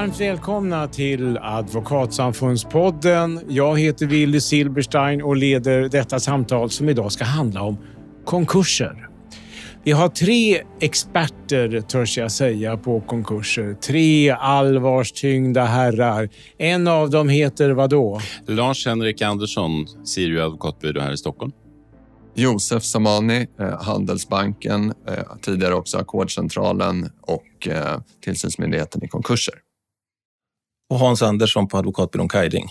Varmt välkomna till Advokatsamfundspodden. Jag heter Willy Silberstein och leder detta samtal som idag ska handla om konkurser. Vi har tre experter, törs jag säga, på konkurser. Tre allvarstyngda herrar. En av dem heter vad då? Lars-Henrik Andersson, Sirio advokatbyrå här i Stockholm. Josef Samani, eh, Handelsbanken, eh, tidigare också Ackordcentralen och eh, tillsynsmyndigheten i konkurser. Och Hans Andersson på advokatbyrån Kajding.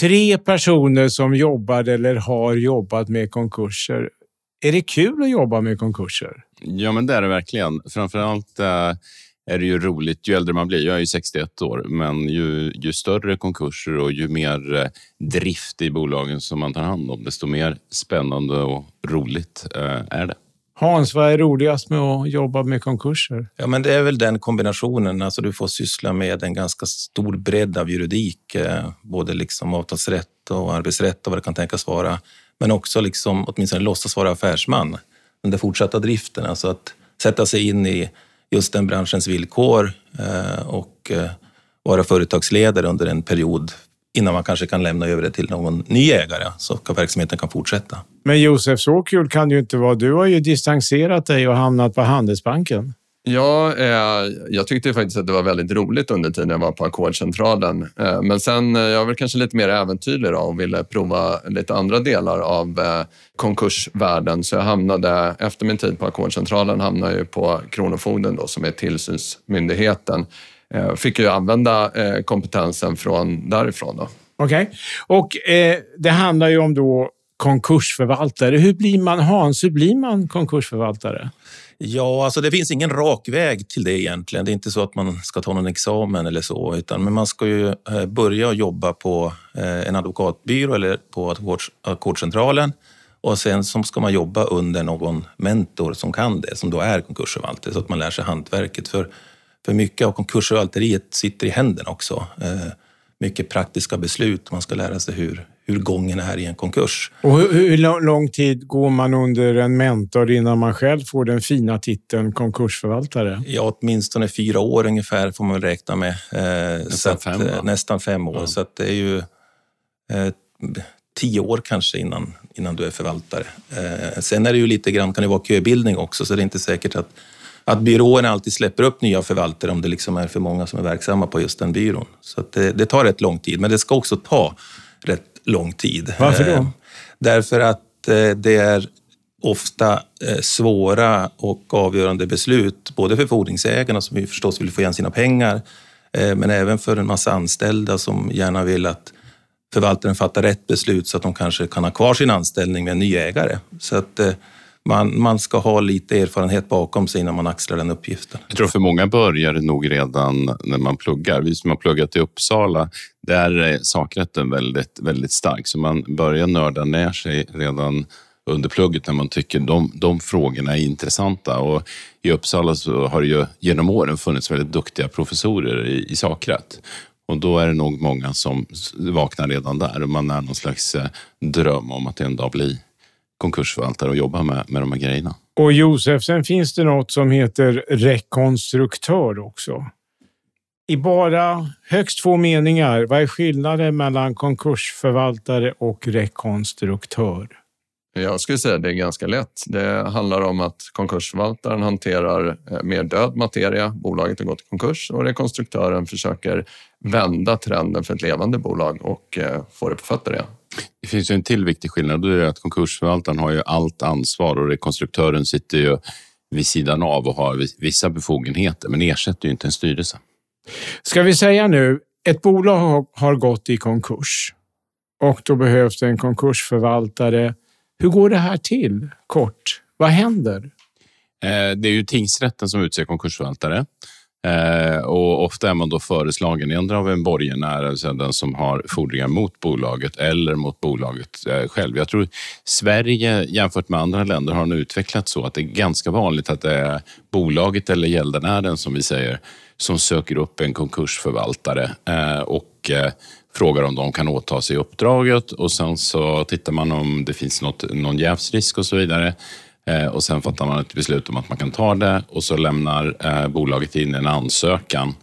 Tre personer som jobbar eller har jobbat med konkurser. Är det kul att jobba med konkurser? Ja, men det är det verkligen. Framförallt äh, är det ju roligt ju äldre man blir. Jag är ju 61 år, men ju, ju större konkurser och ju mer äh, drift i bolagen som man tar hand om, desto mer spännande och roligt äh, är det. Hans, vad är roligast med att jobba med konkurser? Ja, men det är väl den kombinationen. Alltså, du får syssla med en ganska stor bredd av juridik, eh, både liksom avtalsrätt och arbetsrätt och vad det kan tänkas vara men också liksom, åtminstone låtsas vara affärsman under fortsatta driften. Alltså att sätta sig in i just den branschens villkor eh, och eh, vara företagsledare under en period innan man kanske kan lämna över det till någon ny ägare så att verksamheten kan fortsätta. Men Josef, så kul kan det ju inte vara. Du har ju distanserat dig och hamnat på Handelsbanken. Ja, eh, jag tyckte faktiskt att det var väldigt roligt under tiden jag var på Ackordcentralen. Eh, men sen, eh, jag var kanske lite mer äventyrlig då och ville prova lite andra delar av eh, konkursvärlden. Så jag hamnade, efter min tid på Ackordcentralen, hamnade jag på Kronofogden då, som är tillsynsmyndigheten. Eh, fick ju använda eh, kompetensen från därifrån. Okej, okay. och eh, det handlar ju om då konkursförvaltare. Hur blir man, Hans, hur blir man konkursförvaltare? Ja, alltså det finns ingen rak väg till det egentligen. Det är inte så att man ska ta någon examen eller så, utan men man ska ju eh, börja jobba på en advokatbyrå eller på Ackordscentralen och sen så ska man jobba under någon mentor som kan det, som då är konkursförvaltare, så att man lär sig hantverket. För, för mycket av konkursförvalteriet sitter i händerna också. Eh, mycket praktiska beslut. Man ska lära sig hur, hur gången är i en konkurs. Och hur, hur, lång tid går man under en mentor innan man själv får den fina titeln konkursförvaltare? Ja, åtminstone fyra år ungefär får man räkna med. Eh, nästan, att, fem, eh, nästan fem år. Ja. Så det är ju eh, tio år kanske innan, innan du är förvaltare. Eh, sen är det ju lite grann, kan det vara köbildning också, så det är inte säkert att att byråerna alltid släpper upp nya förvaltare om det liksom är för många som är verksamma på just den byrån. Så det, det, tar rätt lång tid, men det ska också ta rätt lång tid. Varför då? Eh, därför att eh, det är ofta eh, svåra och avgörande beslut, både för fordringsägarna som ju förstås vill få igen sina pengar, men även för en massa anställda som gärna vill att förvaltaren fattar rätt beslut så att de kanske kan ha kvar sin anställning med en ny ägare. Så att man, man ska ha lite erfarenhet bakom sig innan man axlar den uppgiften. Jag tror för många börjar det nog redan när man pluggar. Vi som har pluggat i Uppsala, där är sakrätten väldigt, väldigt stark. Så man börjar nörda ner sig redan under plugget när man tycker de, de frågorna är intressanta. Och I Uppsala så har det ju genom åren funnits väldigt duktiga professorer i, i sakrätt. Och då är det nog många som vaknar redan där och man är någon slags eh, dröm om att en dag bli konkursförvaltare och jobba med, med de här grejerna. Och Josef, sen finns det något som heter rekonstruktör också. I bara högst två meningar, vad är skillnaden mellan konkursförvaltare och rekonstruktör? Jag skulle säga att det är ganska lätt. Det handlar om att konkursförvaltaren hanterar eh, mer död materia. Bolaget har gått i konkurs och rekonstruktören försöker vända trenden för ett levande bolag och eh, få det på fötter igen. Det finns ju en till viktig skillnad. Det är att konkursförvaltaren har ju allt ansvar och rekonstruktören sitter ju vid sidan av och har vissa befogenheter, men ersätter ju inte en styrelse. Ska vi säga nu, ett bolag har gått i konkurs och då behövs det en konkursförvaltare. Hur går det här till? Kort, vad händer? Eh, det är ju tingsrätten som utser konkursförvaltare. Eh, och ofta är man då föreslagen endera av en borgenär, alltså den som har fordringar mot bolaget eller mot bolaget eh, själv. Jag tror Sverige jämfört med andra länder har nu utvecklats så att det är ganska vanligt att det är bolaget eller gäldenären som vi säger som söker upp en konkursförvaltare och frågar om de kan åta sig uppdraget och sen så tittar man om det finns något, någon jävsrisk och så vidare. Eh, och sen fattar man ett beslut om att man kan ta det och så lämnar eh, bolaget in en ansökan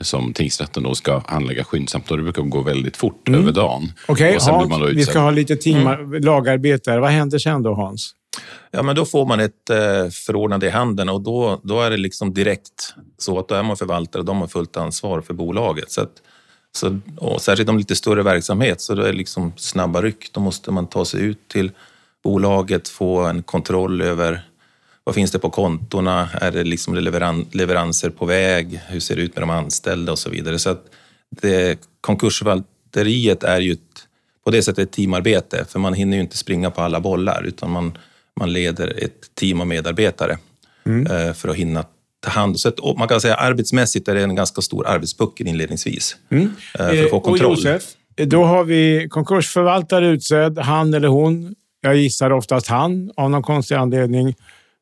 som tingsrätten då ska handlägga skyndsamt och det brukar gå väldigt fort över dagen. Okej, Hans, då vi ska ha lite timmar lagarbete. här. Vad händer sen då, Hans? Ja, men då får man ett eh, förordnande i handen och då, då är det liksom direkt så att då är man förvaltare och de har fullt ansvar för bolaget. Så att, så, och särskilt om lite större verksamhet så då är det liksom snabba ryck. Då måste man ta sig ut till bolaget, få en kontroll över vad finns det på kontona? Är det liksom leveran, leveranser på väg? Hur ser det ut med de anställda och så vidare? Så att det, konkursförvalteriet är ju ett, på det sättet ett teamarbete, för man hinner ju inte springa på alla bollar, utan man, man leder ett team av medarbetare eh, för att hinna ta hand. Så att, och man kan säga arbetsmässigt är det en ganska stor arbetspuckel inledningsvis eh, för att få och kontroll. Josef, då har vi konkursförvaltare utsedd. Han eller hon, jag gissar oftast han, av någon konstig anledning,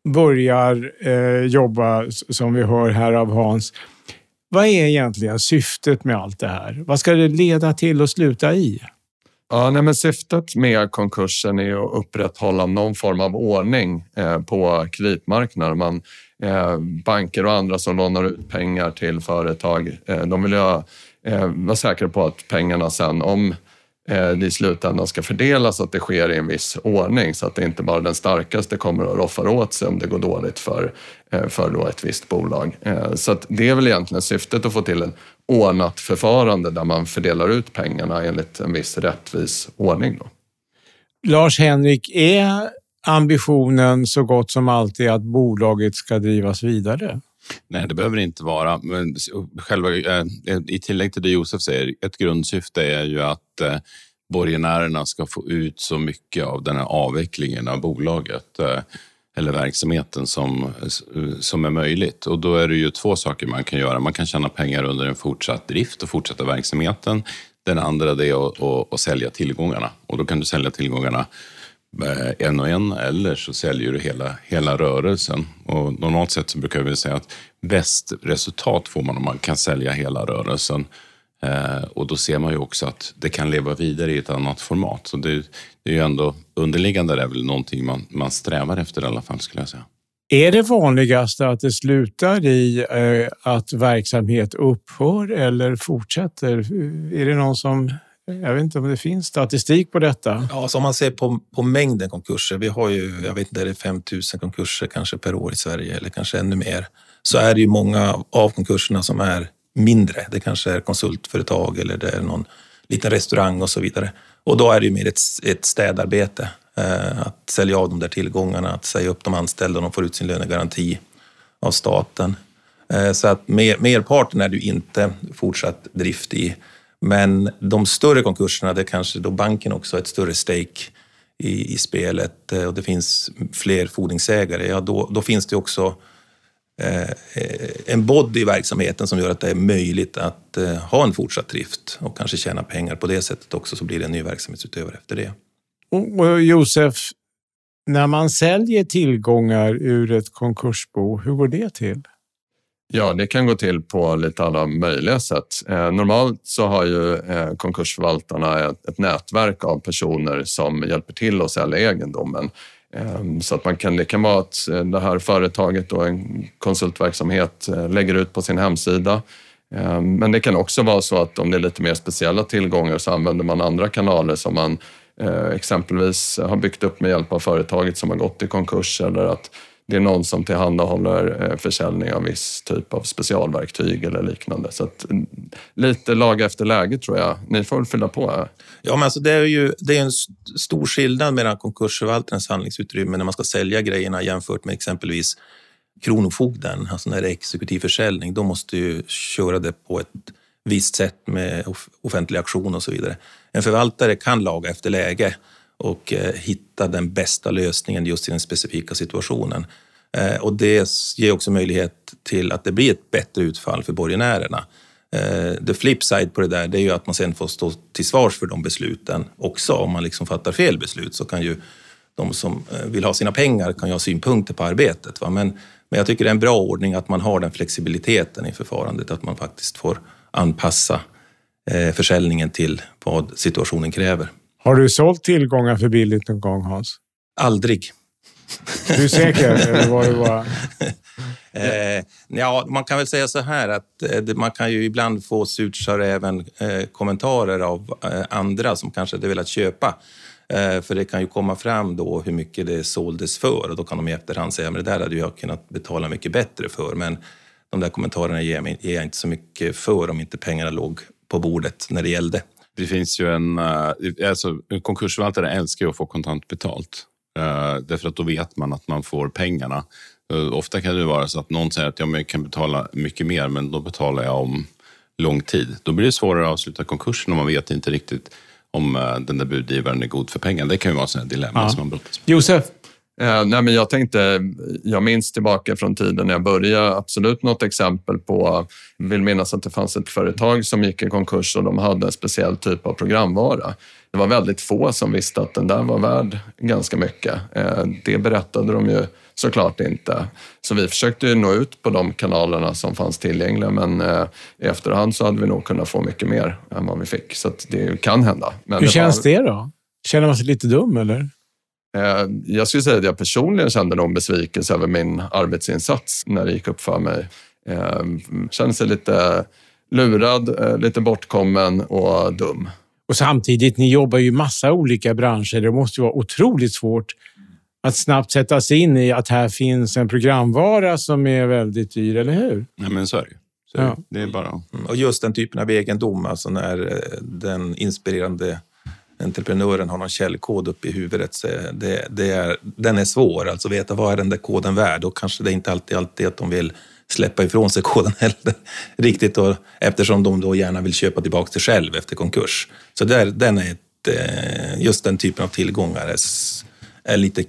börjar eh, jobba som vi hör här av Hans. Vad är egentligen syftet med allt det här? Vad ska det leda till och sluta i? Ja, nej, men syftet med konkursen är att upprätthålla någon form av ordning eh, på kreditmarknaden. Man, eh, Eh, banker och andra som lånar ut pengar till företag, eh, de vill ju ha, vara säkra på att pengarna sen, om eh, det i slutändan ska fördelas, att det sker i en viss ordning så att det inte bara den starkaste kommer att roffar åt sig om det går dåligt för, för då ett visst bolag. Så att det är väl egentligen syftet att få till ett ordnat förfarande där man fördelar ut pengarna enligt en viss rättvis ordning. Då. Lars-Henrik, är ambitionen så gott som alltid att bolaget ska drivas vidare? Nej, det behöver det inte vara. Men själva, eh, eh, I tillägg till det Josef säger, ett grundsyfte är ju att eh, borgenärerna ska få ut så mycket av den här avvecklingen av bolaget eller verksamheten som, som är möjligt. Och då är det ju två saker man kan göra. Man kan tjäna pengar under en fortsatt drift och fortsätta verksamheten. Den andra det är att, att, att sälja tillgångarna och då kan du sälja tillgångarna Eh, en och en eller så säljer du hela, hela rörelsen. Och normalt sett så brukar vi säga att bäst resultat får man om man kan sälja hela rörelsen. Eh, och då ser man ju också att det kan leva vidare i ett annat format. Så det, det är ju ändå underliggande är väl någonting man, man strävar efter i alla fall skulle jag säga. Är det vanligaste att det slutar i eh, att verksamhet upphör eller fortsätter? Är det någon som... Jag vet inte om det finns statistik på detta. Ja, så om man ser på, på mängden konkurser, vi har ju, jag vet inte, är det 5 000 konkurser kanske per år i Sverige eller kanske ännu mer, så är det ju många av konkurserna som är mindre. Det kanske är konsultföretag eller det är någon liten restaurang och så vidare. Och då är det ju mer ett, ett städarbete. Eh, att sälja av de där tillgångarna, att säga upp de anställda och de får ut sin lönegaranti av staten. Eh, så att mer, merparten är det ju inte fortsatt drift i. Men de större konkurserna, där kanske då banken också har ett större stake i, i spelet eh, och det finns fler fordringsägare, ja då, då finns det också eh, eh en body i verksamheten som gör att det är möjligt att eh, ha en fortsatt drift och kanske tjäna pengar på det sättet också så blir det en ny verksamhetsutövare efter det. Och Josef, när man säljer tillgångar ur ett konkursbo, hur går det till? Ja, det kan gå till på lite alla möjliga sätt. Eh, normalt så har ju eh, konkursförvaltarna ett, ett nätverk av personer som hjälper till att sälja egendomen. Eh, så att man kan, det kan vara att eh, det här företaget och en konsultverksamhet eh, lägger ut på sin hemsida. Ehm, men det kan också vara så att om det är lite mer speciella tillgångar så använder man andra kanaler som man eh, exempelvis har byggt upp med hjälp av företaget som har gått i konkurs eller att det är någon som tillhandahåller eh, försäljning av viss typ av specialverktyg eller liknande. Så att, mm, lite lag efter läge tror jag. Ni får väl fylla på. Här. Ja, men alltså det är ju det är en stor skillnad mellan konkursförvaltarens handlingsutrymme när man ska sälja grejerna jämfört med exempelvis Kronofogden, alltså när det är exekutiv försäljning. Då måste ju köra det på ett visst sätt med offentlig auktion och så vidare. En förvaltare kan laga efter läge och eh, hitta den bästa lösningen just i den specifika situationen. Eh, och det ger också möjlighet till att det blir ett bättre utfall för borgenärerna. Eh, the flip side på det där det är ju att man sen får stå till svars för de besluten också. Om man liksom fattar fel beslut så kan ju de som vill ha sina pengar kan ju ha synpunkter på arbetet. Va? Men, men jag tycker det är en bra ordning att man har den flexibiliteten i förfarandet, att man faktiskt får anpassa försäljningen till vad situationen kräver. Har du sålt tillgångar för billigt någon gång, Hans? Aldrig. Du är säker? eller var det bara... Eh, Ja, man kan väl säga så här att eh, man kan ju ibland få surt även eh, kommentarer av eh, andra som kanske hade velat köpa. För det kan ju komma fram då hur mycket det såldes för och då kan de i efterhand säga att det där hade jag kunnat betala mycket bättre för. Men de där kommentarerna ger, mig, ger jag inte så mycket för om inte pengarna låg på bordet när det gällde. Det finns ju en... Alltså, konkursförvaltare älskar ju att få kontant betalt. Därför att då vet man att man får pengarna. Eh, ofta kan det vara så att någon säger att jag kan betala mycket mer, men då betalar jag om lång tid. Då blir det svårare att avsluta konkursen och man vet inte riktigt om eh, den där budgivaren är god för pengarna. Det kan ju vara ett dilemma ja. som man brottas med. Josef? Eh, nej, men jag tänkte, jag minns tillbaka från tiden när jag började, absolut något exempel på, vill minnas att det fanns ett företag som gick i konkurs och de hade en speciell typ av programvara. Det var väldigt få som visste att den där var värd ganska mycket. Eh, det berättade de ju såklart inte. Så vi försökte nå ut på de kanalerna som fanns tillgängliga men eh, i efterhand så hade vi nog kunnat få mycket mer än vad vi fick. Så det kan hända. Men Hur det känns var... det då? Känner man sig lite dum eller? Eh, jag skulle säga att jag personligen kände någon besvikelse över min arbetsinsats när det gick upp för mig. Kände sig lite lurad, lite bortkommen och dum. Och samtidigt, ni jobbar ju i massa olika branscher. Det måste ju vara otroligt svårt att snabbt sätta sig in i att här finns en programvara som är väldigt dyr, eller hur? Nej, men så är det så ja. Det är bara... Mm. Och just den typen av egendom, alltså när eh, den inspirerande entreprenören har någon källkod uppe i huvudet. Så det, det är, den är svår, alltså veta vad är den där koden värd och kanske det är inte alltid, alltid att de vill släppa ifrån sig koden heller. Riktigt, och, eftersom de då gärna vill köpa tillbaka det själv efter konkurs. Så där, den är ett, eh, just den typen av tillgångar är, är lite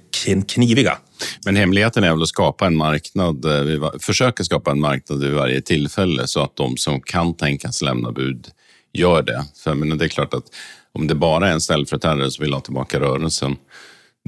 kniviga. Men hemligheten är väl att skapa en marknad, eh, försöka skapa en marknad vid varje tillfälle så att de som kan tänkas lämna bud gör det. För men det är klart att om det bara är en ställföreträdare som vill ha tillbaka rörelsen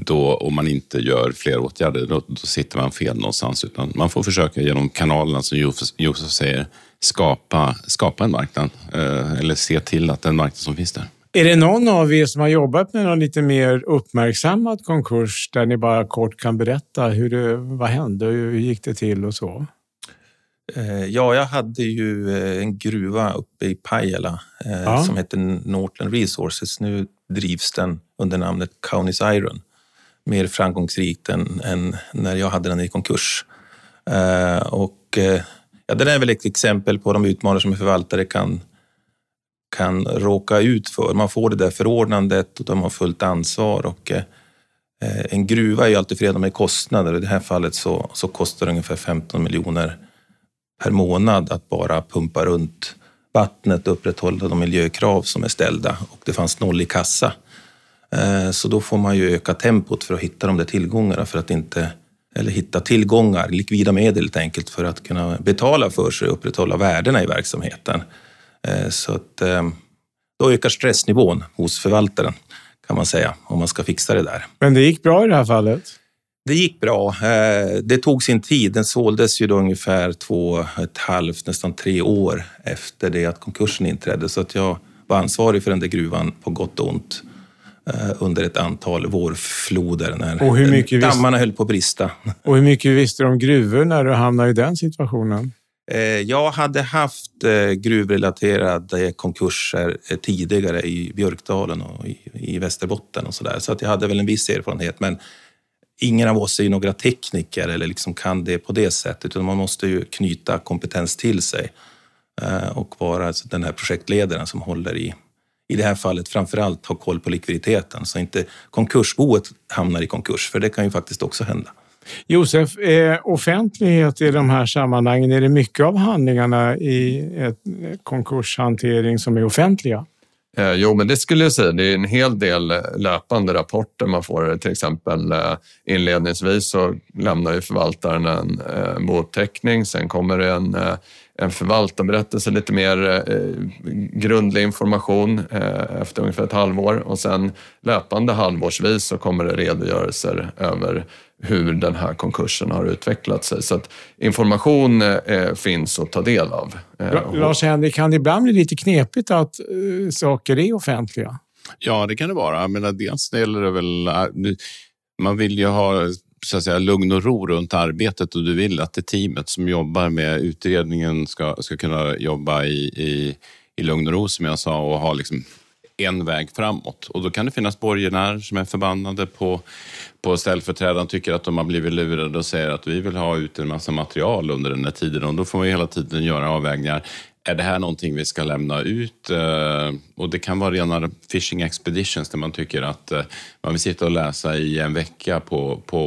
då, om man inte gör fler åtgärder, då, då, sitter man fel någonstans. Utan man får försöka genom kanalerna, som Josef säger, skapa, skapa en marknad. Eh, eller se till att den marknad som finns där. Är det någon av er som har jobbat med någon lite mer uppmärksammad konkurs där ni bara kort kan berätta hur det, vad hände och hur gick det till och så? Eh, ja, jag hade ju eh, en gruva uppe i Pajala eh, ja. som hette Northland Resources. Nu drivs den under namnet Kaunis Iron mer framgångsrikt än, än, när jag hade den i konkurs. Och, ja, det är väl ett exempel på de utmaningar som en förvaltare kan, kan råka ut för. Man får det där förordnandet och de har fullt ansvar. Och, en gruva är ju alltid förenad med kostnader och i det här fallet så, så kostar det ungefär 15 miljoner per månad att bara pumpa runt vattnet och upprätthålla de miljökrav som är ställda och det fanns noll i kassa. Eh, så då får man ju öka tempot för att hitta de där tillgångarna för att inte eller hitta tillgångar, likvida medel helt enkelt, för att kunna betala för sig och upprätthålla värdena i verksamheten. Eh, så att eh, då ökar stressnivån hos förvaltaren kan man säga, om man ska fixa det där. Men det gick bra i det här fallet? Det gick bra. Det tog sin tid. Den såldes ju då ungefär två, ett halvt, nästan tre år efter det att konkursen inträdde. Så att jag var ansvarig för den där gruvan på gott och ont. Eh, under ett antal vårfloder när och hur mycket dammarna höll på att brista. Och hur mycket visste du om gruvor när du hamnade i den situationen? Eh, jag hade haft eh, gruvrelaterade konkurser tidigare i Björkdalen och i Västerbotten och så där, så att jag hade väl en viss erfarenhet. Men ingen av oss är ju några tekniker eller liksom kan det på det sättet, utan man måste ju knyta kompetens till sig eh, och vara alltså den här projektledaren som håller i i det här fallet framför allt ha koll på likviditeten så inte konkursboet hamnar i konkurs, för det kan ju faktiskt också hända. Josef, eh, offentlighet i de här sammanhangen, är det mycket av handlingarna i ett eh, konkurshantering som är offentliga? Eh, jo, men det skulle jag säga. Det är en hel del eh, löpande rapporter man får. Till exempel eh, inledningsvis så lämnar ju förvaltaren en eh. Sen kommer det en eh, en förvaltarberättelse, lite mer eh, grundlig information eh, efter ungefär ett halvår och sen löpande halvårsvis så kommer det redogörelser över hur den här konkursen har utvecklat sig. Så att information eh, finns att ta del av. Eh, Lars-Henrik, kan det ibland bli lite knepigt att eh, saker är offentliga? Ja, det kan det vara. Jag menar, dels gäller det väl... Man vill ju ha så att säga, lugn och ro runt arbetet och du vill att det teamet som jobbar med utredningen ska, ska kunna jobba i, i, i lugn och ro, som jag sa, och ha liksom en väg framåt. Och då kan det finnas borgenärer som är förbannade på, på ställföreträdaren, tycker att de har blivit lurade och säger att vi vill ha ut en massa material under den här tiden. Och då får man hela tiden göra avvägningar. Är det här någonting vi ska lämna ut? Eh, och det kan vara rena fishing expeditions där man tycker att eh, man vill sitta och läsa i en vecka på, på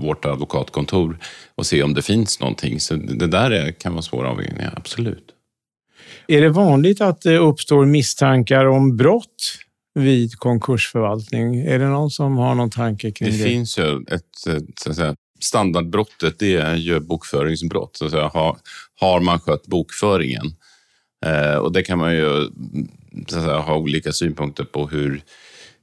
vårt advokatkontor och se om det finns någonting. Så det där kan vara svåra avvägningar, absolut. Är det vanligt att det uppstår misstankar om brott vid konkursförvaltning? Är det någon som har någon tanke kring det? Det finns ju ett så att säga, standardbrottet, det är ju bokföringsbrott. Så att säga, har, har man skött bokföringen? Eh, och det kan man ju säga, ha olika synpunkter på hur,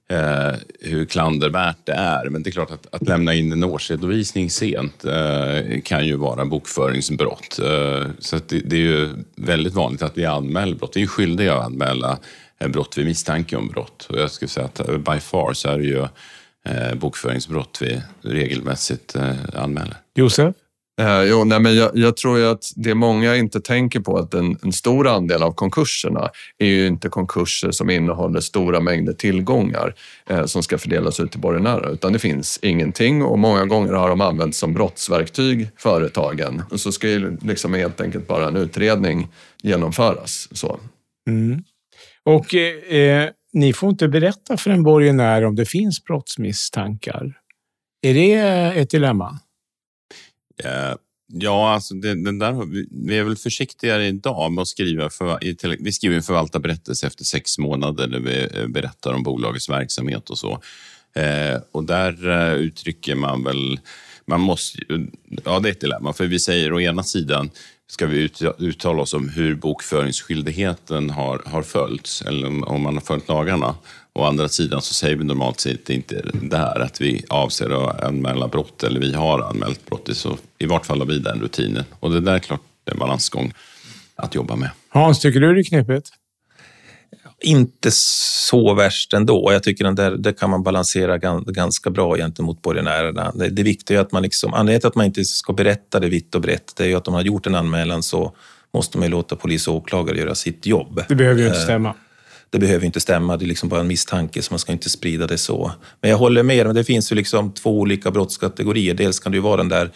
eh, hur klandervärt det är. Men det är klart att, att lämna in en årsredovisning sent eh, kan ju vara bokföringsbrott. Eh, så det, det, är ju väldigt vanligt att vi anmäler brott. Vi är skyldiga att anmäla eh, brott vid misstanke om brott. Och jag skulle säga att eh, by far så är det ju eh, bokföringsbrott vi regelmässigt eh, anmäler. Josef? Eh, jo, nej, men jag, jag, tror ju att det många inte tänker på att en, en, stor andel av konkurserna är ju inte konkurser som innehåller stora mängder tillgångar eh, som ska fördelas ut till borgenärer, utan det finns ingenting och många gånger har de använts som brottsverktyg, företagen. Och så ska ju liksom helt enkelt bara en utredning genomföras. Så. Mm. Och eh, eh ni får inte berätta för en borgenär om det finns brottsmisstankar. Är det ett dilemma? Eh, ja, alltså det, den där, vi är väl försiktigare idag med att skriva. För, vi skriver en förvaltarberättelse efter sex månader där vi eh, berättar om bolagets verksamhet och så. Eh, och där eh, uttrycker man väl, man måste, ja det är ett dilemma, för vi säger å ena sidan ska vi uttala oss om hur bokföringsskyldigheten har, har följts, eller om man har följt lagarna. Å andra sidan så säger vi normalt sett inte det här att vi avser att anmäla brott eller vi har anmält brott. Så I vart fall har vi den rutinen. Och det där är klart en balansgång att jobba med. Hans, tycker du det är knepigt? Inte så värst ändå. Jag tycker att där, där kan man balansera ganska bra gentemot borgenärerna. Det, det viktiga är att man liksom, anledningen till att man inte ska berätta det vitt och brett, det är ju att om man har gjort en anmälan så måste man låta polis och åklagare göra sitt jobb. Det behöver ju inte eh, stämma det behöver inte stämma, det är liksom bara en misstanke så man ska inte sprida det så. Men jag håller med, det finns ju liksom två olika brottskategorier. Dels kan det ju vara den där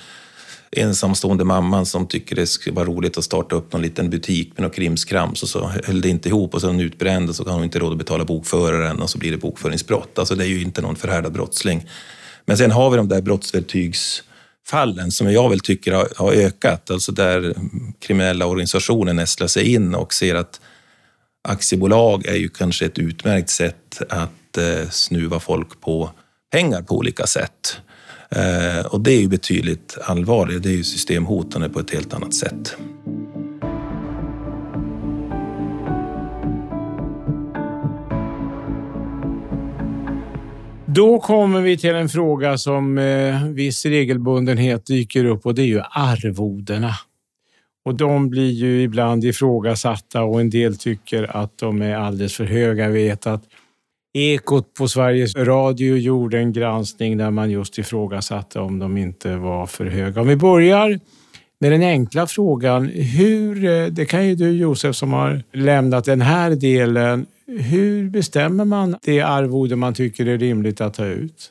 ensamstående mamman som tycker det skulle vara roligt att starta upp någon liten butik med något krimskrams och så höll det inte ihop och så är hon utbränd och så kan hon inte råd att betala bokföraren och så blir det bokföringsbrott. Alltså det är ju inte någon förhärdad brottsling. Men sen har vi de där brottsverktygsfallen som jag väl tycker har, ökat, alltså där kriminella organisationer nästlar sig in och ser att aktiebolag är ju kanske ett utmärkt sätt att eh, snuva folk på pengar på olika sätt. Eh, och det är ju betydligt allvarligare. Det är ju systemhotande på ett helt annat sätt. Då kommer vi till en fråga som eh, viss regelbundenhet dyker upp och det är ju arvodena. Och de blir ju ibland ifrågasatta och en del tycker att de är alldeles för höga. Jag vet att Ekot på Sveriges Radio gjorde en granskning där man just ifrågasatte om de inte var för höga. Om vi börjar med den enkla frågan. Hur, eh, det kan ju du Josef som har lämnat den här delen. Hur bestämmer man det arvode man tycker är rimligt att ta ut?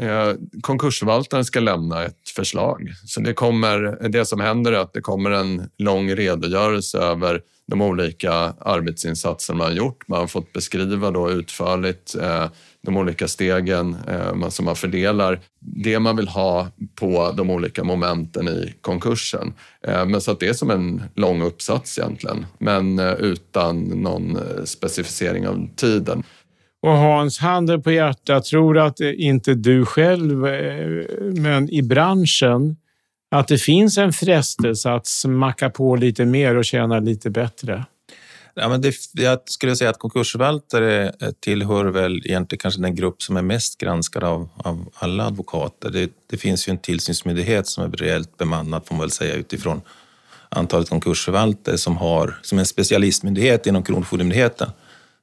Eh, konkursförvaltaren ska lämna ett förslag. Så det, kommer, det som händer är att det kommer en lång redogörelse över de olika arbetsinsatser man har gjort. Man har fått beskriva då utförligt eh, de olika stegen eh, som man fördelar det man vill ha på de olika momenten i konkursen. Eh, men så att det är som en lång uppsats egentligen, men eh, utan någon eh, specificering av tiden. Och Hans, handen på hjärtat, tror att inte du själv, eh, men i branschen, att det finns en frestelse att smacka på lite mer och tjäna lite bättre? Ja, men det, jag skulle säga att konkursförvaltare eh, tillhör väl egentligen kanske den grupp som är mest granskad av, av alla advokater. Det, det, finns ju en tillsynsmyndighet som är rejält bemannad, får man väl säga, utifrån antalet konkursförvaltare som har som en specialistmyndighet inom Kronofogdemyndigheten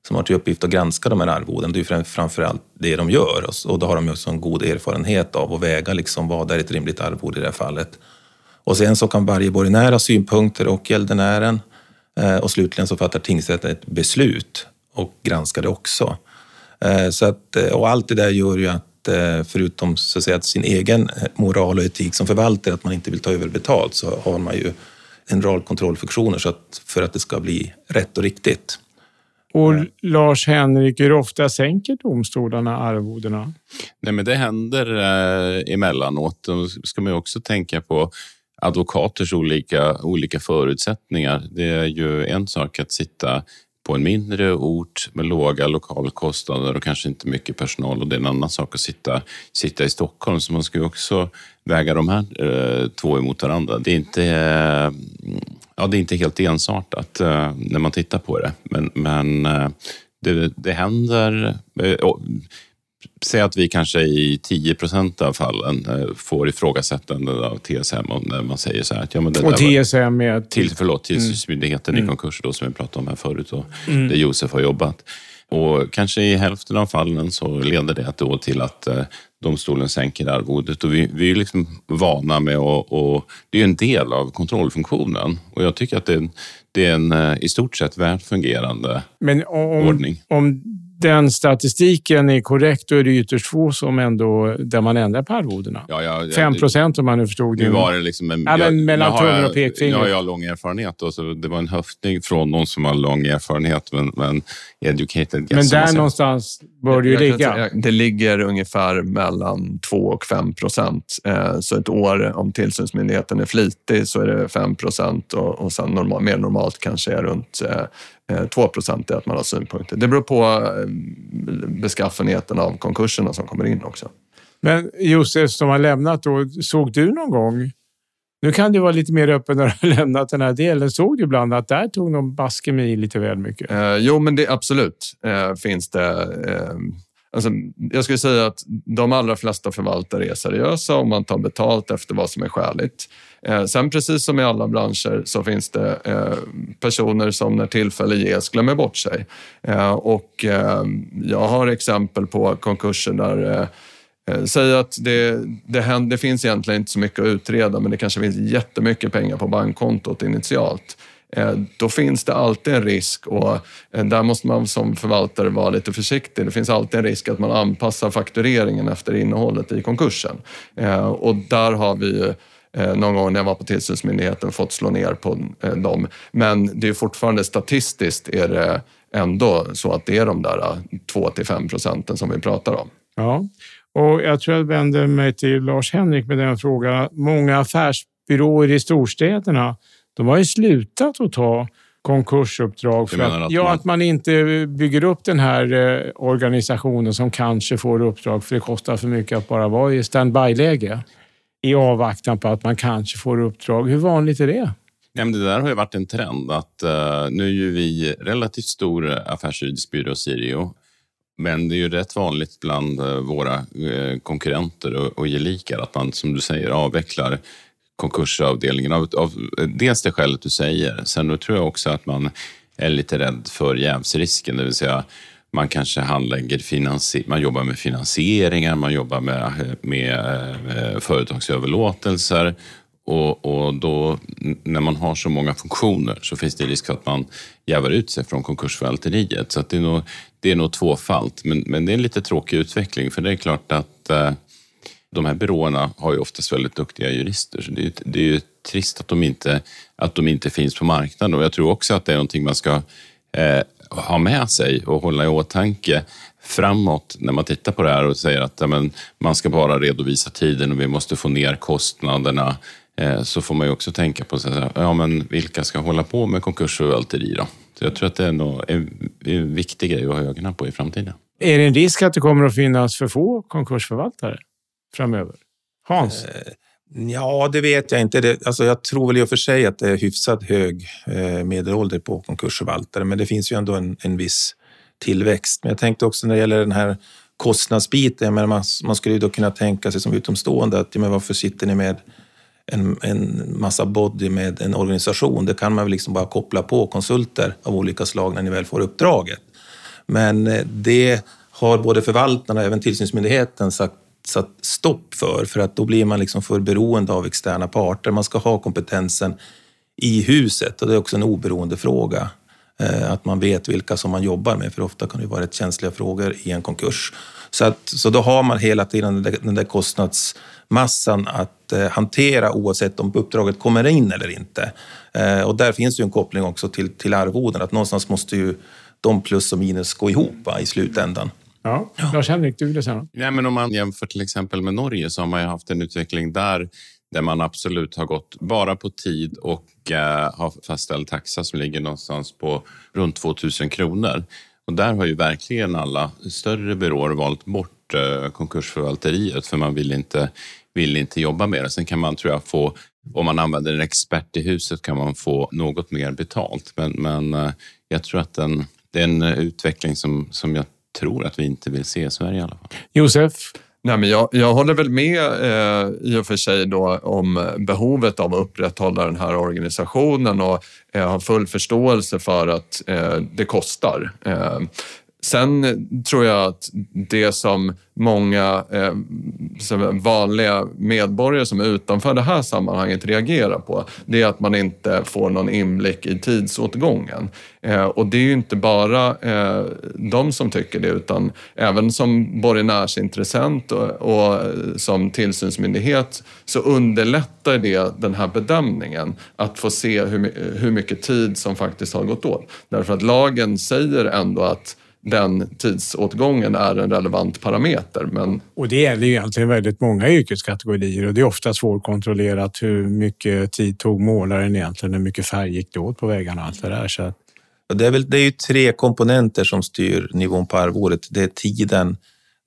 som har till uppgift att granska de här arvoden. Det är ju framför allt det de gör och då har de också en god erfarenhet av att väga liksom vad är ett rimligt arvode i det här fallet. Och sen så kan varje borgenär ha synpunkter och gäldenären eh, och slutligen så fattar tingsrätten ett beslut och granskar det också. Eh, så att, eh, och allt det där gör ju att förutom så att säga, sin egen moral och etik som förvaltare, att man inte vill ta över betalt, så har man ju en rad kontrollfunktioner så att, för att det ska bli rätt och riktigt. Och Lars-Henrik, hur ofta sänker domstolarna arvodena? Nej, men det händer eh, emellanåt. Då ska man också tänka på advokaters olika, olika förutsättningar. Det är ju en sak att sitta på en mindre ort med låga lokalkostnader och kanske inte mycket personal och det är en annan sak att sitta, sitta i Stockholm. Så man ska ju också väga de här eh, två emot varandra. Det är inte, eh, ja, det är inte helt ensartat eh, när man tittar på det, men, men eh, det, det händer. Eh, säg att vi kanske i 10 procent av fallen eh, får ifrågasättande av TSM när man säger så här. Att, ja, men det och TSM är? Till, förlåt, tillsynsmyndigheten mm. i konkurs då, som vi pratade om här förut och mm. där Josef har jobbat. Och kanske i hälften av fallen så leder det då till att domstolen sänker arvodet. Och vi, vi är liksom vana med att... Och det är en del av kontrollfunktionen. Och jag tycker att det är en, det är en eh, i stort sett väl fungerande Men om, ordning. Om den statistiken är korrekt, då är det ytterst få som ändå, där man ändrar på arvodena. Ja, ja, ja, 5 procent om man nu förstod det. Nu var det liksom en, ja, men mellan tummen och pekfingret. Nu har jag lång erfarenhet. Och så det var en höftning från någon som har lång erfarenhet, men, men educated guess. Men där någonstans bör det ju ligga. Det ligger ungefär mellan 2 och 5 procent. Eh, så ett år, om tillsynsmyndigheten är flitig, så är det 5 procent och, och sen normal, mer normalt kanske är runt 2 eh, procent är att man har synpunkter. Det beror på eh, beskaffenheten av konkurserna som kommer in också. Men Josef som har lämnat då, såg du någon gång nu kan du vara lite mer öppen när du har lämnat den här delen. Såg du ibland att där tog de baske mig lite väl mycket? Eh, jo, men det absolut eh, finns det. Eh, alltså, jag skulle säga att de allra flesta förvaltare är seriösa om man tar betalt efter vad som är skäligt. Eh, sen precis som i alla branscher så finns det eh, personer som när tillfälle ges glömmer bort sig. Eh, och eh, jag har exempel på konkurser där Eh, Eh, säg att det, det, händer, det finns egentligen inte så mycket att utreda men det kanske finns jättemycket pengar på bankkontot initialt. Eh, då finns det alltid en risk och eh, där måste man som förvaltare vara lite försiktig. Det finns alltid en risk att man anpassar faktureringen efter innehållet i konkursen. Och där har vi någon gång när jag var på tillsynsmyndigheten fått slå ner på dem. Men det är fortfarande statistiskt är det ändå så att det är de där 2 till 5 procenten som vi pratar om. Ja, och jag tror jag vänder mig till Lars-Henrik med den frågan. Många affärsbyråer i storstäderna, de har ju slutat att ta konkursuppdrag. För att, att, ja, man... att man inte bygger upp den här eh, organisationen som kanske får uppdrag för det kostar för mycket att bara vara i standby-läge i avvaktan på att man kanske får uppdrag. Hur vanligt är det? Ja, det där har ju varit en trend. att uh, Nu är ju vi relativt stor affärsjuridisk byrå, Sirio. Men det är ju rätt vanligt bland eh, våra eh, konkurrenter och, gelikar att man, som du säger, avvecklar konkursavdelningen av, av dels det skälet du säger. Sen då tror jag också att man är lite rädd för jävsrisken, det vill säga man kanske handlägger finansi man jobbar med finansieringar, man jobbar med, eh, med med företagsöverlåtelser och, och då, när man har så många funktioner så finns det risk för att man jävar ut sig från konkursförvalteriet. Så det, är nog, det är nog tvåfalt. Men, men det är en lite tråkig utveckling för det är klart att eh, de här byråerna har ju oftast väldigt duktiga jurister. Så det är, det är ju trist att de, inte, att de inte finns på marknaden. Och jag tror också att det är någonting man ska eh, ha med sig och hålla i åtanke framåt när man tittar på det här och säger att ja, men, man ska bara redovisa tiden och vi måste få ner kostnaderna så får man ju också tänka på så här, ja, men vilka ska hålla på med konkursförvalteri då? Så jag tror att det är nog en, en viktig grej att ha ögonen på i framtiden. Är det en risk att det kommer att finnas för få konkursförvaltare framöver? Hans? Eh, ja, det vet jag inte. Det, alltså jag tror väl i och för sig att det är hyfsat hög eh, medelålder på konkursförvaltare, men det finns ju ändå en, en viss tillväxt. Men jag tänkte också när det gäller den här kostnadsbiten, men man, man skulle ju då kunna tänka sig som utomstående att men varför sitter ni med en, en massa body med en organisation. Det kan man väl liksom bara koppla på konsulter av olika slag när ni väl får uppdraget. Men eh, det har både förvaltarna och även tillsynsmyndigheten sagt satt stopp för, för att då blir man liksom för beroende av externa parter. Man ska ha kompetensen i huset och det är också en oberoende fråga. Eh, att man vet vilka som man jobbar med, för ofta kan det vara rätt känsliga frågor i en konkurs. Så, att, så då har man hela tiden den där kostnadsmassan att eh, hantera oavsett om uppdraget kommer in eller inte. Eh, och där finns ju en koppling också till, till arvoden, att någonstans måste ju de plus och minus gå ihop va, i slutändan. Ja, Lars-Henrik, du ville säga ja, men Om man jämför till exempel med Norge så har man ju haft en utveckling där där man absolut har gått bara på tid och eh, har fastställd taxa som ligger någonstans på runt 2000 kronor. Och där har ju verkligen alla större byråer valt bort eh, konkursförvalteriet för man vill inte, vill inte jobba med det. Sen kan man, tror jag, få, om man använder en expert i huset kan man få något mer betalt. Men, men eh, jag tror att den, det är en utveckling som, som jag tror att vi inte vill se i Sverige i alla fall. Josef? Nej, men jag, jag håller väl med eh, i och för sig då om behovet av att upprätthålla den här organisationen och eh, har full förståelse för att eh, det kostar. Eh, Sen eh, tror jag att det som många eh, som vanliga medborgare som är utanför det här sammanhanget reagerar på, det är att man inte får någon inblick i tidsåtgången. Eh, och det är ju inte bara eh, de som tycker det, utan även som borgenärsintressent och, och eh, som tillsynsmyndighet så underlättar det den här bedömningen, att få se hur, hur mycket tid som faktiskt har gått åt. Därför att lagen säger ändå att den tidsåtgången är en relevant parameter. Men... Och det gäller ju egentligen väldigt många yrkeskategorier och det är ofta svårkontrollerat hur mycket tid tog målaren egentligen, hur mycket färg gick det åt på vägarna och allt det där. Så det, är väl, det är ju tre komponenter som styr nivån på arvodet. Det är tiden,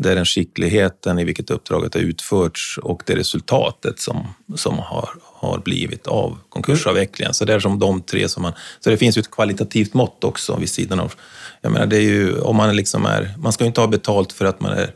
det är den skickligheten i vilket uppdraget har utförts och det resultatet som, som har, har blivit av konkursavvecklingen. Så det är som de tre som man... Så det finns ju ett kvalitativt mått också vid sidan av jag menar, det är ju, om man liksom är, man ska ju inte ha betalt för att man är,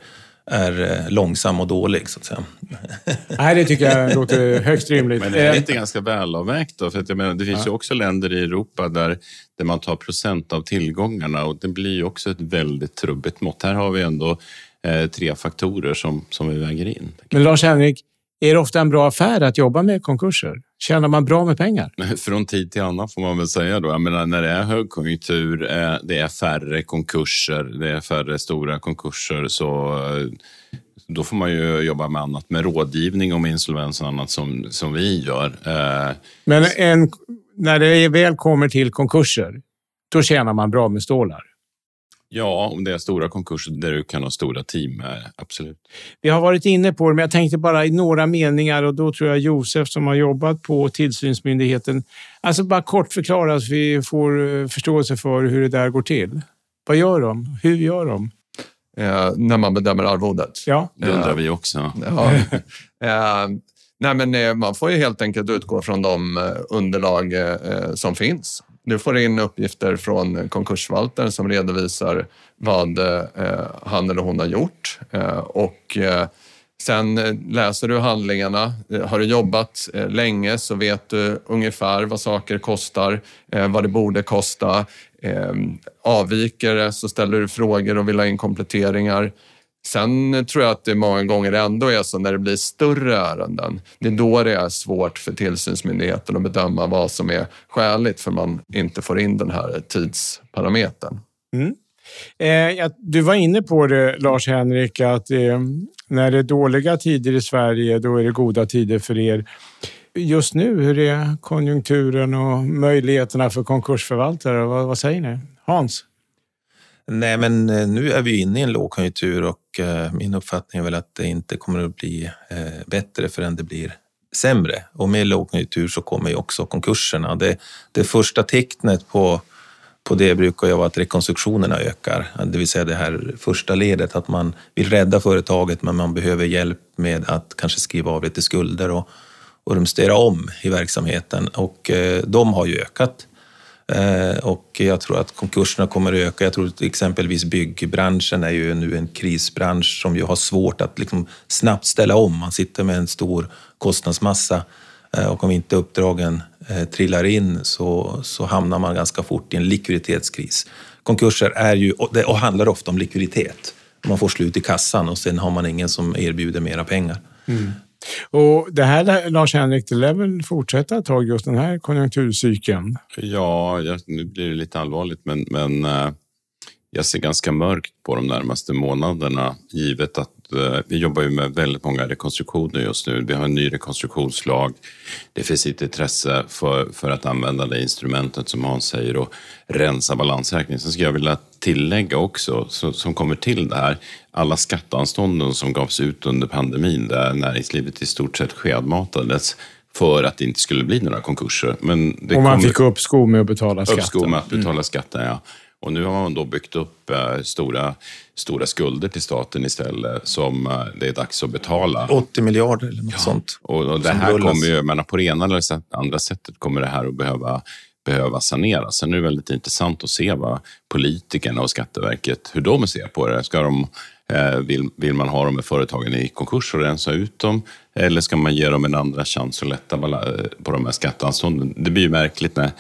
är eh, långsam och dålig, så att säga. Nej, det tycker jag låter högst rimligt. Men det är inte ganska välavvägt då? För att jag menar, det finns ja. ju också länder i Europa där, där man tar procent av tillgångarna och det blir ju också ett väldigt trubbigt mått. Här har vi ändå eh, tre faktorer som, som vi väger in. Men Lars-Henrik, är det ofta en bra affär att jobba med konkurser? Tjänar man bra med pengar? Från tid till annan får man väl säga då. Jag menar, när det är högkonjunktur, eh, det är färre konkurser, det är färre stora konkurser, så eh, då får man ju jobba med annat, med rådgivning om insolvens och annat som, som vi gör. Men en, när det väl kommer till konkurser, då tjänar man bra med stålar? Ja, om det är stora konkurser där du kan ha stora team, absolut. Vi har varit inne på det, men jag tänkte bara i några meningar och då tror jag Josef som har jobbat på tillsynsmyndigheten, alltså bara kort förklara så vi får eh, förståelse för hur det där går till. Vad gör de? Hur gör de? Eh, när man bedömer arvodet? Ja. Det undrar vi också. Ja. eh, nej, men, eh, man får ju helt enkelt utgå från de eh, underlag som finns. Du får in uppgifter från konkursförvaltaren som redovisar vad eh, han eller hon har gjort. Eh, och eh, sen läser du handlingarna. Har du jobbat länge så vet du ungefär vad saker kostar, vad det borde kosta. Avviker det så ställer du frågor och vill ha in kompletteringar. Sen tror jag att det många gånger ändå är så när det blir större ärenden. Det är då det är svårt för tillsynsmyndigheten att bedöma vad som är skäligt för man inte får in den här tidsparametern. Mm. Eh, du var inne på det, Lars-Henrik, att eh, när det är dåliga tider i Sverige, då är det goda tider för er. Just nu, hur är konjunkturen och möjligheterna för konkursförvaltare? Vad, vad säger ni? Hans? Nej, men eh, nu är vi inne i en lågkonjunktur och Eh, min uppfattning är väl att det inte kommer att bli eh, bättre förrän det blir sämre. Och med lågkonjunktur så kommer ju också konkurserna. Det, det första tecknet på, på det brukar ju vara att rekonstruktionerna ökar, det vill säga det här första ledet, att man vill rädda företaget men man behöver hjälp med att kanske skriva av lite skulder och, och rumstera om i verksamheten och eh, de har ju ökat. Eh, och jag tror att konkurserna kommer att öka. Jag tror att exempelvis byggbranschen är ju nu en krisbransch som ju har svårt att liksom snabbt ställa om. Man sitter med en stor kostnadsmassa eh, och om inte uppdragen eh, trillar in så, så hamnar man ganska fort i en likviditetskris. Konkurser är ju, och, det, och handlar ofta om likviditet. Man får slut i kassan och sen har man ingen som erbjuder mera pengar. Mm. Och det här, Lars-Henrik, det lär väl fortsätta ett tag, just den här konjunkturcykeln? Ja, nu blir det lite allvarligt, men, men eh, jag ser ganska mörkt på de närmaste månaderna, givet att vi jobbar ju med väldigt många rekonstruktioner just nu. Vi har en ny rekonstruktionslag. Det finns ett intresse för, för att använda det instrumentet som Hans säger och rensa balansräkningen. Sen skulle jag vilja tillägga också, så, som kommer till det här, alla skatteanstånden som gavs ut under pandemin där näringslivet i stort sett skedmatades för att det inte skulle bli några konkurser. Men det och man fick uppskov med att betala skatten. Uppskov med att betala mm. skatten, ja. Och nu har man då byggt upp eh, stora, stora skulder till staten istället som eh, det är dags att betala. 80 miljarder eller något ja. sånt. Och, och det här kommer ju, menar, på det ena eller andra sättet kommer det här att behöva behöva saneras. Sen är det väldigt intressant att se vad politikerna och Skatteverket, hur de ser på det. Ska de, eh, vill, vill man ha de här företagen i konkurs och rensa ut dem? Eller ska man ge dem en andra chans att lätta på de här skatteanstånden? Det blir ju märkligt när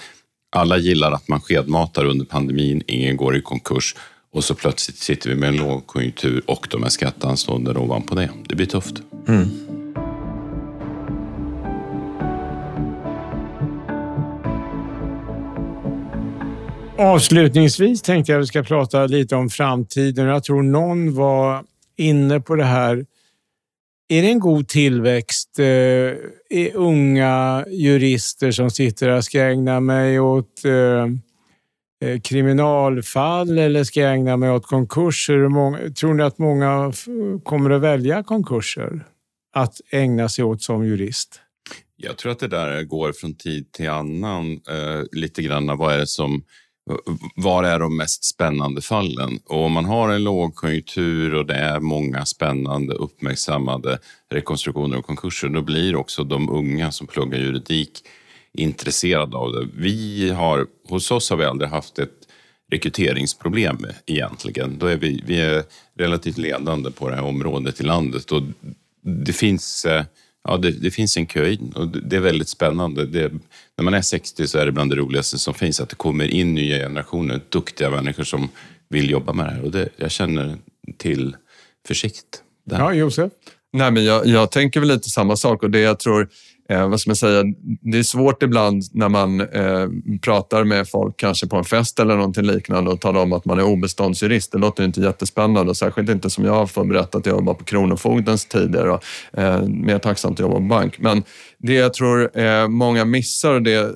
alla gillar att man skedmatar under pandemin, ingen går i konkurs och så plötsligt sitter vi med en lågkonjunktur och de här skatteanstånden ovanpå det. Det blir tufft. Mm. Avslutningsvis tänkte jag att vi ska prata lite om framtiden. Jag tror någon var inne på det här är det en god tillväxt? Eh, unga jurister som sitter här, ska jag ägna mig åt eh, eh kriminalfall eller ska jag ägna mig åt konkurser? Många, tror ni att många kommer att välja konkurser att ägna sig åt som jurist? Jag tror att det där går från tid till annan. Eh, lite grann vad är det som var är de mest spännande fallen? Och om man har en lågkonjunktur och det är många spännande uppmärksammade rekonstruktioner och konkurser, då blir också de unga som pluggar juridik intresserade av det. Vi har, hos oss har vi aldrig haft ett rekryteringsproblem egentligen. Då är vi, vi är relativt ledande på det här området i landet och det finns eh, ja, det, det, finns en kö in och det är väldigt spännande. Det, när man är 60 så är det bland det roligaste som finns att det kommer in nya generationer, duktiga människor som vill jobba med det här. Och det, jag känner till försikt. Där. Ja, Josef? Nej, men jag, jag tänker väl lite samma sak och det jag tror eh, vad ska man säga, det är svårt ibland när man eh, pratar med folk, kanske på en fest eller någonting liknande och talar om att man är obeståndsjurist. Det låter inte jättespännande och särskilt inte som jag har förberett berätta att jag jobbar på Kronofogdens tidigare och eh, mer tacksamt att jobba på bank. Men det jag tror eh, många missar och det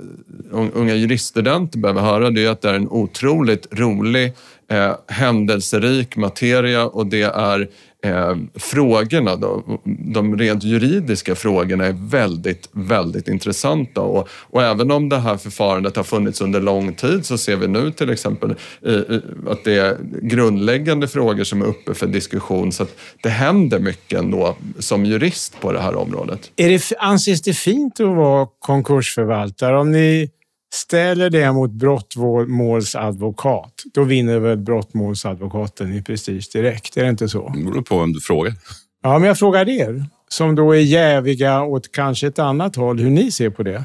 unga juriststudenter behöver höra det är att det är en otroligt rolig, eh, händelserik materia och det är eh, frågorna, då, de rent juridiska frågorna är väldigt, väldigt intressanta. Och, och, även om det här förfarandet har funnits under lång tid så ser vi nu till exempel eh, eh, att det är grundläggande frågor som är uppe för diskussion. Så att det händer mycket ändå som jurist på det här området. Är det, anses det fint att vara konkursförvaltare? Om ni ställer det mot brottmålsadvokat, då vinner väl brottmålsadvokaten i prestige direkt? Är det inte så? Det beror på vem du frågar. Ja, men jag frågar er som då är jäviga åt kanske ett annat håll, hur ni ser på det?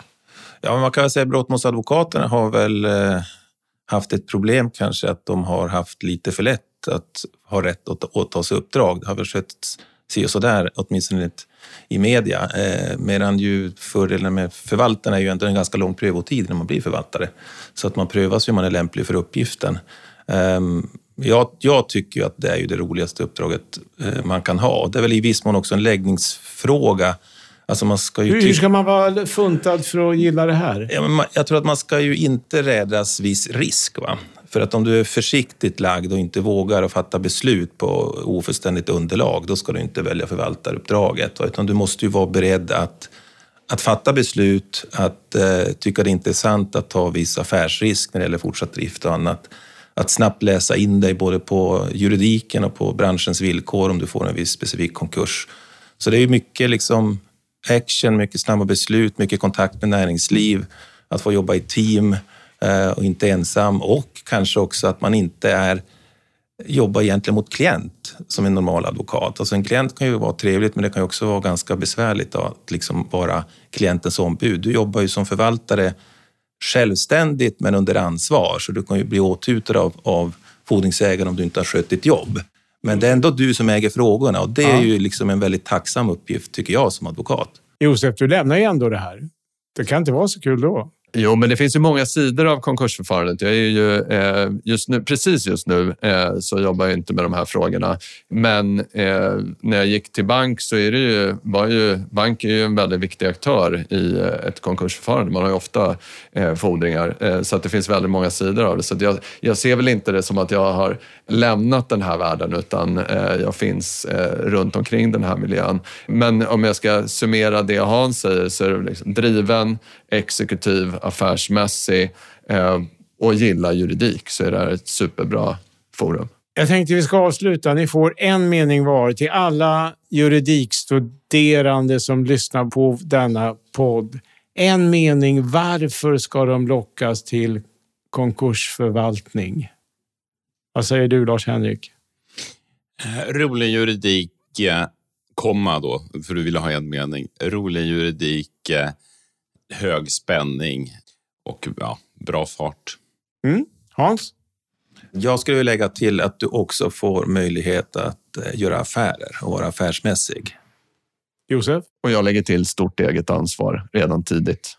Ja, man kan väl säga att brottmålsadvokaterna har väl eh, haft ett problem kanske att de har haft lite för lätt att ha rätt att åta sig uppdrag. Det har väl skett si och så där, åtminstone i media. Eh, medan ju fördelen med förvaltarna är ju ändå en ganska lång prövotid när man blir förvaltare. Så att man prövas hur man är lämplig för uppgiften. Eh, jag, jag, tycker ju att det är ju det roligaste uppdraget eh, man kan ha. Det är väl i viss mån också en läggningsfråga. Alltså man ska ju hur ska man vara funtad för att gilla det här? Ja, men jag tror att man ska ju inte rädas viss risk. Va? För att om du är försiktigt lagd och inte vågar att fatta beslut på ofullständigt underlag, då ska du inte välja förvaltaruppdraget. Utan du måste ju vara beredd att, att fatta beslut, att eh, tycka det är intressant att ta viss affärsrisk när det gäller fortsatt drift och annat. Att snabbt läsa in dig både på juridiken och på branschens villkor om du får en viss specifik konkurs. Så det är mycket liksom action, mycket snabba beslut, mycket kontakt med näringsliv, att få jobba i team, och inte ensam och kanske också att man inte är jobba egentligen mot klient som en normal advokat. Alltså en klient kan ju vara trevligt, men det kan också vara ganska besvärligt då, att liksom vara klientens ombud. Du jobbar ju som förvaltare självständigt men under ansvar, så du kan ju bli åthutad av, av fordringsägaren om du inte har skött ditt jobb. Men det är ändå du som äger frågorna och det är ju liksom en väldigt tacksam uppgift, tycker jag, som advokat. Josef, du lämnar ju ändå det här. Det kan inte vara så kul då. Jo, men det finns ju många sidor av konkursförfarandet. Jag är ju, eh, just nu, precis just nu eh, så jobbar jag inte med de här frågorna. Men eh, när jag gick till bank så är det ju, var ju... Bank är ju en väldigt viktig aktör i eh, ett konkursförfarande. Man har ju ofta eh, fordringar, eh, så att det finns väldigt många sidor av det. Så jag, jag, ser väl inte det som att jag har lämnat den här världen utan eh, jag finns eh, runt omkring den här miljön. Men om jag ska summera det Hans säger så är det liksom driven, exekutiv, affärsmässig eh, och gillar juridik så är det här ett superbra forum. Jag tänkte vi ska avsluta. Ni får en mening var till alla juridikstuderande som lyssnar på denna podd. En mening. Varför ska de lockas till konkursförvaltning? Vad säger du, Lars-Henrik? Eh, rolig juridik, eh, komma då, för du ville ha en mening. Rolig juridik, hög spänning och ja, bra fart. Mm. Hans? Jag skulle lägga till att du också får möjlighet att eh, göra affärer och vara affärsmässig. Josef? Och jag lägger till stort eget ansvar redan tidigt.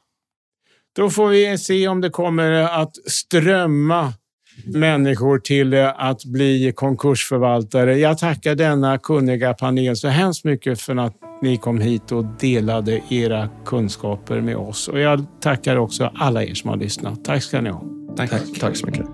Då får vi se om det kommer att strömma människor till att bli konkursförvaltare. Jag tackar denna kunniga panel så hemskt mycket för att ni kom hit och delade era kunskaper med oss. Och jag tackar också alla er som har lyssnat. Tack ska ni ha. Tack, tack, tack så mycket.